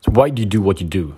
So why do you do what you do?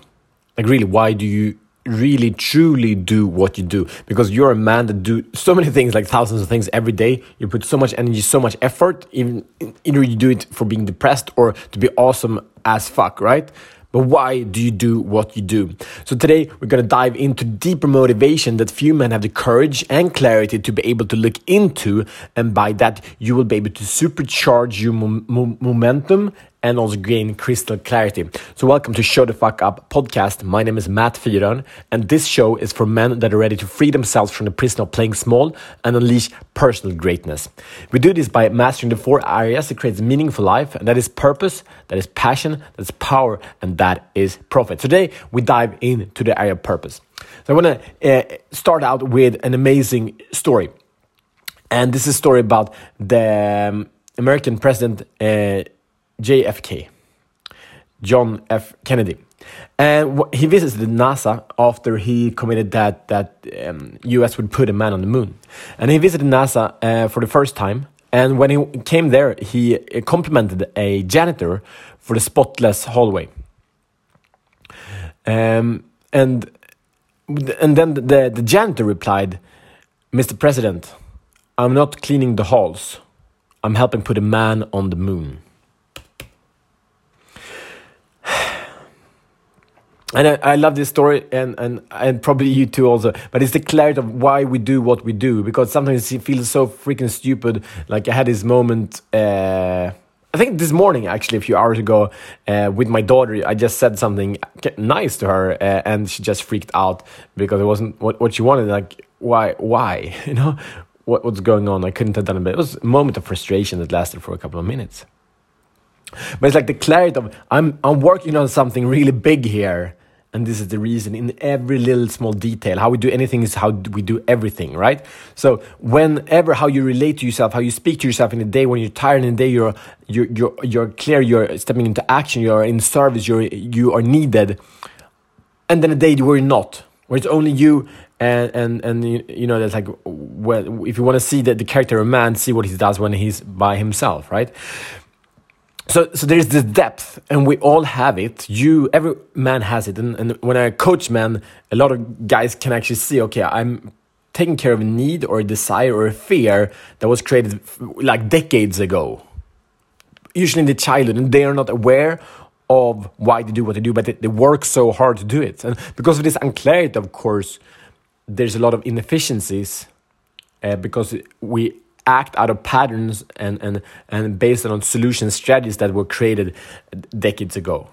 Like really, why do you really truly do what you do? Because you're a man that do so many things, like thousands of things every day. You put so much energy, so much effort. Even either you do it for being depressed or to be awesome as fuck, right? But why do you do what you do? So today we're going to dive into deeper motivation that few men have the courage and clarity to be able to look into. And by that, you will be able to supercharge your mo momentum and also gain crystal clarity. So welcome to Show the Fuck Up podcast. My name is Matt Fyron, and this show is for men that are ready to free themselves from the prison of playing small and unleash personal greatness. We do this by mastering the four areas that creates meaningful life, and that is purpose, that is passion, that's power, and that is profit. Today, we dive into the area of purpose. So I want to uh, start out with an amazing story. And this is a story about the um, American president uh, JFK, John F. Kennedy. And he visited NASA after he committed that that um, U.S. would put a man on the moon. And he visited NASA uh, for the first time. And when he came there, he complimented a janitor for the spotless hallway. Um, and and then the, the janitor replied, "Mr. President, I'm not cleaning the halls. I'm helping put a man on the moon." And I, I, love this story and, and and probably you too also but it's the clarity of why we do what we do because sometimes it feels so freaking stupid like i had this moment uh, i think this morning actually a few hours ago uh, with my daughter i just said something nice to her uh, and she just freaked out because it wasn't what, what she wanted like why why you know what, what's going on? I couldn't have done it but it was a moment of frustration that lasted for a couple of minutes. But it's like the clarity of i'm i'm working on something really big here and this is the reason in every little small detail. How we do anything is how we do everything right? So whenever how you relate to yourself how you speak to yourself in the day when you're tired in the day you're you're you're, you're clear you're stepping into action you're in service you're you are needed and then a day where you're not where it's only you and and and you know that's like well if you want to see the, the character of a man see what he does when he's by himself right so so there's this depth and we all have it. You every man has it and, and when i coach men a lot of guys can actually see okay i'm taking care of a need or a desire or a fear that was created like decades ago. Usually in the childhood and they are not aware of why they do what they do but they, they work so hard to do it. And because of this unclarity of course there's a lot of inefficiencies uh, because we act out of patterns and, and, and based on solution strategies that were created decades ago,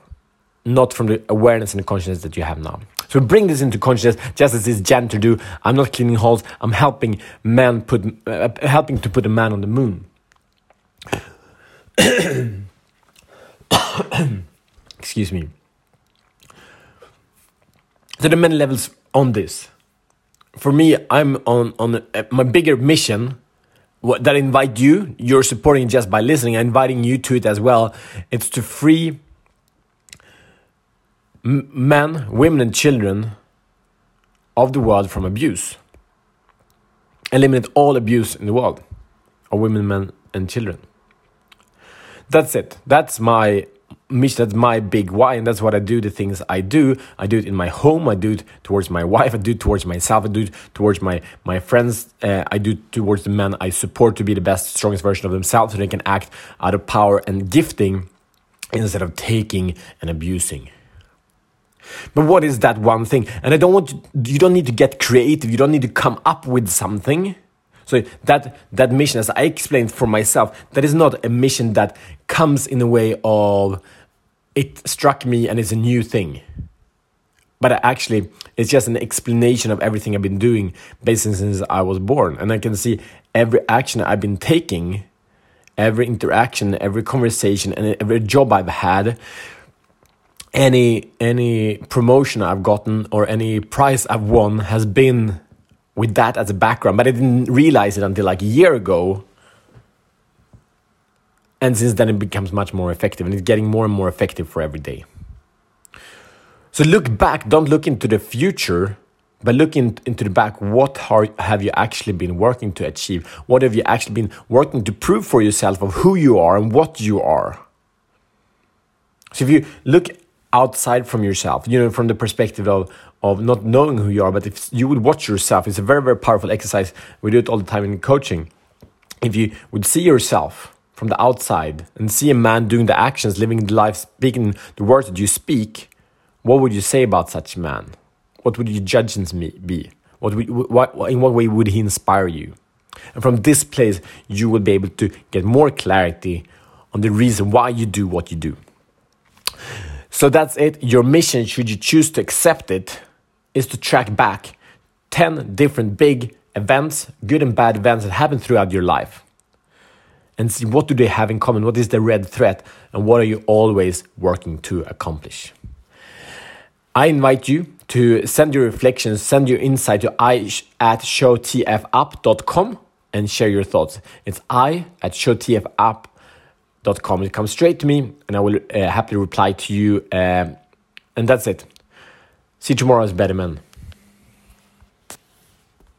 not from the awareness and the consciousness that you have now. So bring this into consciousness, just as this janitor do. I'm not cleaning halls. I'm helping man put, uh, helping to put a man on the moon. Excuse me. So there are many levels on this. For me, I'm on on a, my bigger mission that invite you. You're supporting just by listening. I'm inviting you to it as well. It's to free men, women, and children of the world from abuse. Eliminate all abuse in the world of women, men, and children. That's it. That's my mission that's my big why and that's what i do the things i do. I do it in my home i do it towards my wife i do it towards myself i do it towards my my friends uh, i do it towards the men i support to be the best strongest version of themselves so they can act out of power and gifting instead of taking and abusing. But what is that one thing? And i don't want to, you don't need to get creative. You don't need to come up with something so that that mission, as I explained for myself, that is not a mission that comes in a way of it struck me and it's a new thing. But actually, it's just an explanation of everything I've been doing basically since I was born. And I can see every action I've been taking, every interaction, every conversation, and every job I've had, any any promotion I've gotten or any prize I've won has been with that as a background. But I didn't realize it until like a year ago and since then, it becomes much more effective and it's getting more and more effective for every day. So look back, don't look into the future, but look in, into the back. What are, have you actually been working to achieve? What have you actually been working to prove for yourself of who you are and what you are? So if you look outside from yourself, you know, from the perspective of, of not knowing who you are, but if you would watch yourself, it's a very, very powerful exercise. We do it all the time in coaching. If you would see yourself from the outside and see a man doing the actions, living the life, speaking the words that you speak, what would you say about such a man? What would your judgments be? What, would, what in what way would he inspire you? And from this place, you will be able to get more clarity on the reason why you do what you do. So that's it. Your mission, should you choose to accept it, is to track back 10 different big events, good and bad events that happen throughout your life. And see what do they have in common? What is the red thread? And what are you always working to accomplish? I invite you to send your reflections, send your insight to i at showtfapp.com and share your thoughts. It's i at showtfapp.com com. It comes straight to me, and I will uh, happily reply to you. Uh, and that's it. See you tomorrow as better men.